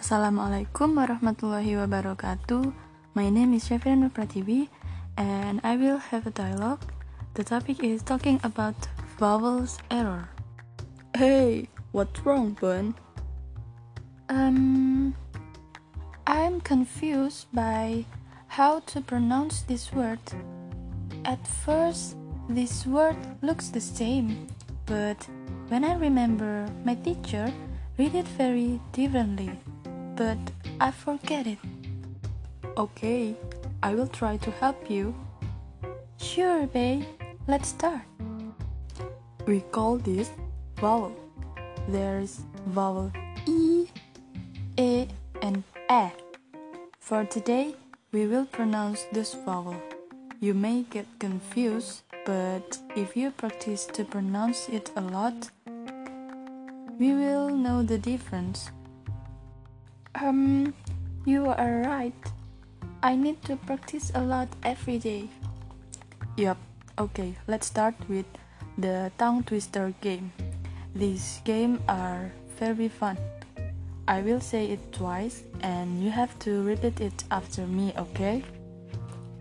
Assalamualaikum warahmatullahi wabarakatuh. My name is Shafira Prativi and I will have a dialogue. The topic is talking about vowels error. Hey, what's wrong, Bun? Um, I'm confused by how to pronounce this word. At first, this word looks the same, but when I remember my teacher read it very differently but I forget it. Okay, I will try to help you. Sure, babe. Let's start. We call this vowel. There's vowel E, E, and E. For today, we will pronounce this vowel. You may get confused, but if you practice to pronounce it a lot, we will know the difference. Um, you are right. I need to practice a lot every day. Yup. Okay, let's start with the tongue twister game. These games are very fun. I will say it twice and you have to repeat it after me, okay?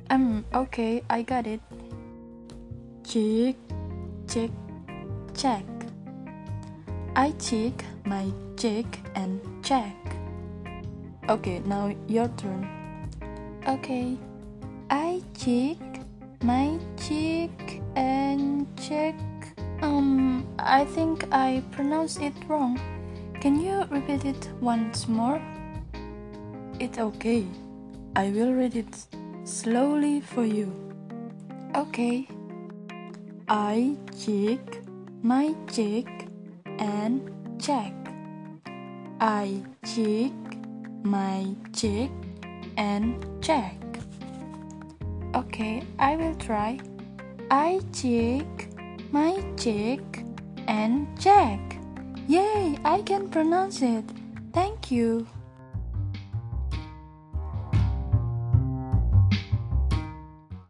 Um, okay, I got it. Check, check, check. I check my check and check. Okay, now your turn. Okay. I check my cheek and check. Um, I think I pronounced it wrong. Can you repeat it once more? It's okay. I will read it slowly for you. Okay. I check my check and check. I check my check and check. Okay, I will try. I check my check and check. Yay, I can pronounce it. Thank you.